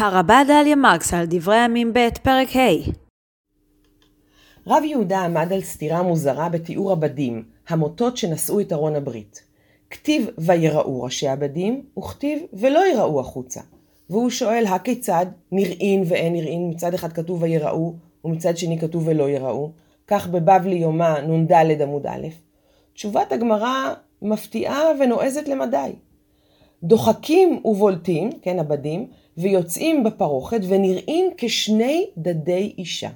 הרבה דליה מרקס על דברי ימים ב' פרק ה' רב יהודה עמד על סתירה מוזרה בתיאור הבדים, המוטות שנשאו את ארון הברית. כתיב ויראו ראשי הבדים, וכתיב ולא יראו החוצה. והוא שואל, הכיצד נראין ואין נראין? מצד אחד כתוב ויראו, ומצד שני כתוב ולא יראו. כך בבבלי יומא נ"ד עמוד א'. תשובת הגמרא מפתיעה ונועזת למדי. דוחקים ובולטים, כן, הבדים, ויוצאים בפרוכת ונראים כשני דדי אישה.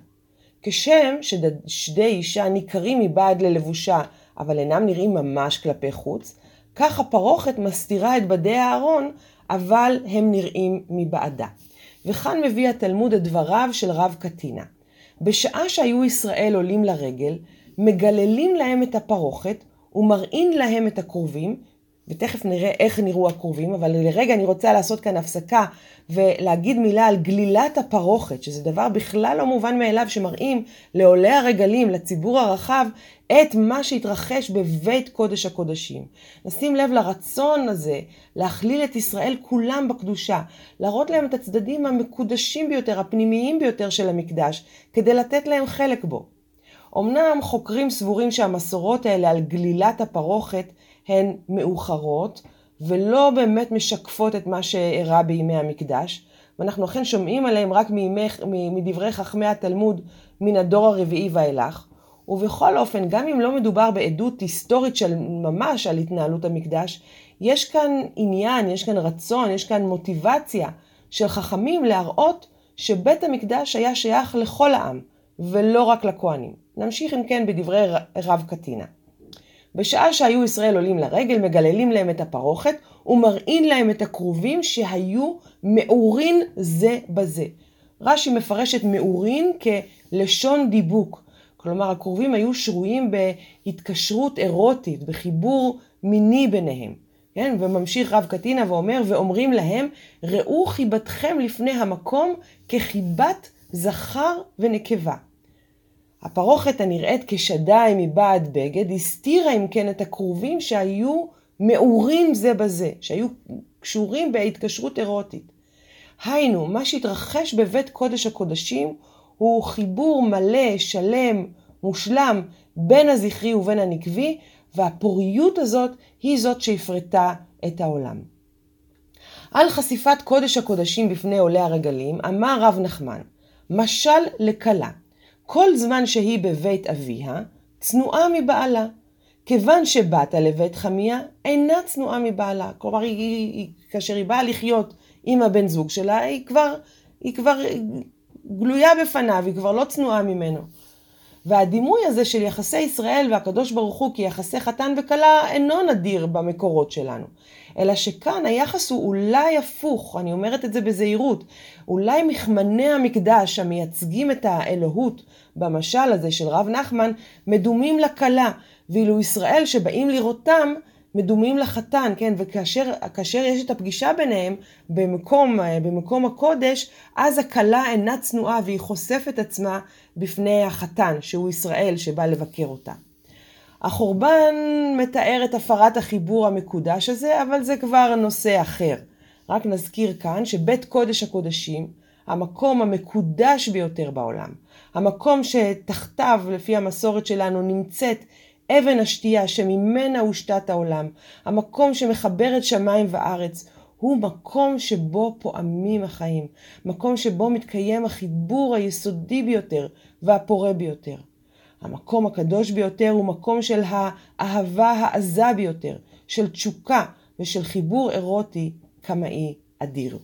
כשם ששדי אישה ניכרים מבעד ללבושה, אבל אינם נראים ממש כלפי חוץ, כך הפרוכת מסתירה את בדי הארון, אבל הם נראים מבעדה. וכאן מביא התלמוד את דבריו של רב קטינה. בשעה שהיו ישראל עולים לרגל, מגללים להם את הפרוכת ומראים להם את הכרובים, ותכף נראה איך נראו הכרובים, אבל לרגע אני רוצה לעשות כאן הפסקה ולהגיד מילה על גלילת הפרוכת, שזה דבר בכלל לא מובן מאליו, שמראים לעולי הרגלים, לציבור הרחב, את מה שהתרחש בבית קודש הקודשים. נשים לב לרצון הזה להכליל את ישראל כולם בקדושה, להראות להם את הצדדים המקודשים ביותר, הפנימיים ביותר של המקדש, כדי לתת להם חלק בו. אמנם חוקרים סבורים שהמסורות האלה על גלילת הפרוכת הן מאוחרות ולא באמת משקפות את מה שאירע בימי המקדש, ואנחנו אכן שומעים עליהם רק מימי, מדברי חכמי התלמוד מן הדור הרביעי ואילך. ובכל אופן, גם אם לא מדובר בעדות היסטורית של ממש על התנהלות המקדש, יש כאן עניין, יש כאן רצון, יש כאן מוטיבציה של חכמים להראות שבית המקדש היה שייך לכל העם, ולא רק לכהנים. נמשיך אם כן בדברי רב קטינה. בשעה שהיו ישראל עולים לרגל, מגללים להם את הפרוכת ומראים להם את הכרובים שהיו מעורין זה בזה. רש"י מפרש את מעורין כלשון דיבוק. כלומר, הכרובים היו שרויים בהתקשרות אירוטית, בחיבור מיני ביניהם. כן? וממשיך רב קטינה ואומר, ואומרים להם, ראו חיבתכם לפני המקום כחיבת זכר ונקבה. הפרוכת הנראית כשדיים מבעד בגד, הסתירה אם כן את הכרובים שהיו מעורים זה בזה, שהיו קשורים בהתקשרות אירוטית. היינו, מה שהתרחש בבית קודש הקודשים הוא חיבור מלא, שלם, מושלם, בין הזכרי ובין הנקבי, והפוריות הזאת היא זאת שהפרטה את העולם. על חשיפת קודש הקודשים בפני עולי הרגלים, אמר רב נחמן, משל לכלה, כל זמן שהיא בבית אביה, צנועה מבעלה. כיוון שבאת לבית חמיה, אינה צנועה מבעלה. כלומר, היא, היא, היא, כאשר היא באה לחיות עם הבן זוג שלה, היא כבר, היא כבר גלויה בפניו, היא כבר לא צנועה ממנו. והדימוי הזה של יחסי ישראל והקדוש ברוך הוא כיחסי חתן וכלה אינו נדיר במקורות שלנו. אלא שכאן היחס הוא אולי הפוך, אני אומרת את זה בזהירות. אולי מכמני המקדש המייצגים את האלוהות במשל הזה של רב נחמן, מדומים לכלה, ואילו ישראל שבאים לראותם, מדומים לחתן, כן? וכאשר יש את הפגישה ביניהם במקום, במקום הקודש, אז הכלה אינה צנועה והיא חושפת עצמה בפני החתן, שהוא ישראל שבא לבקר אותה. החורבן מתאר את הפרת החיבור המקודש הזה, אבל זה כבר נושא אחר. רק נזכיר כאן שבית קודש הקודשים, המקום המקודש ביותר בעולם, המקום שתחתיו, לפי המסורת שלנו, נמצאת אבן השתייה שממנה הושתת העולם, המקום שמחבר את שמיים וארץ, הוא מקום שבו פועמים החיים, מקום שבו מתקיים החיבור היסודי ביותר והפורה ביותר. המקום הקדוש ביותר הוא מקום של האהבה העזה ביותר, של תשוקה ושל חיבור אירוטי קמאי אדיר.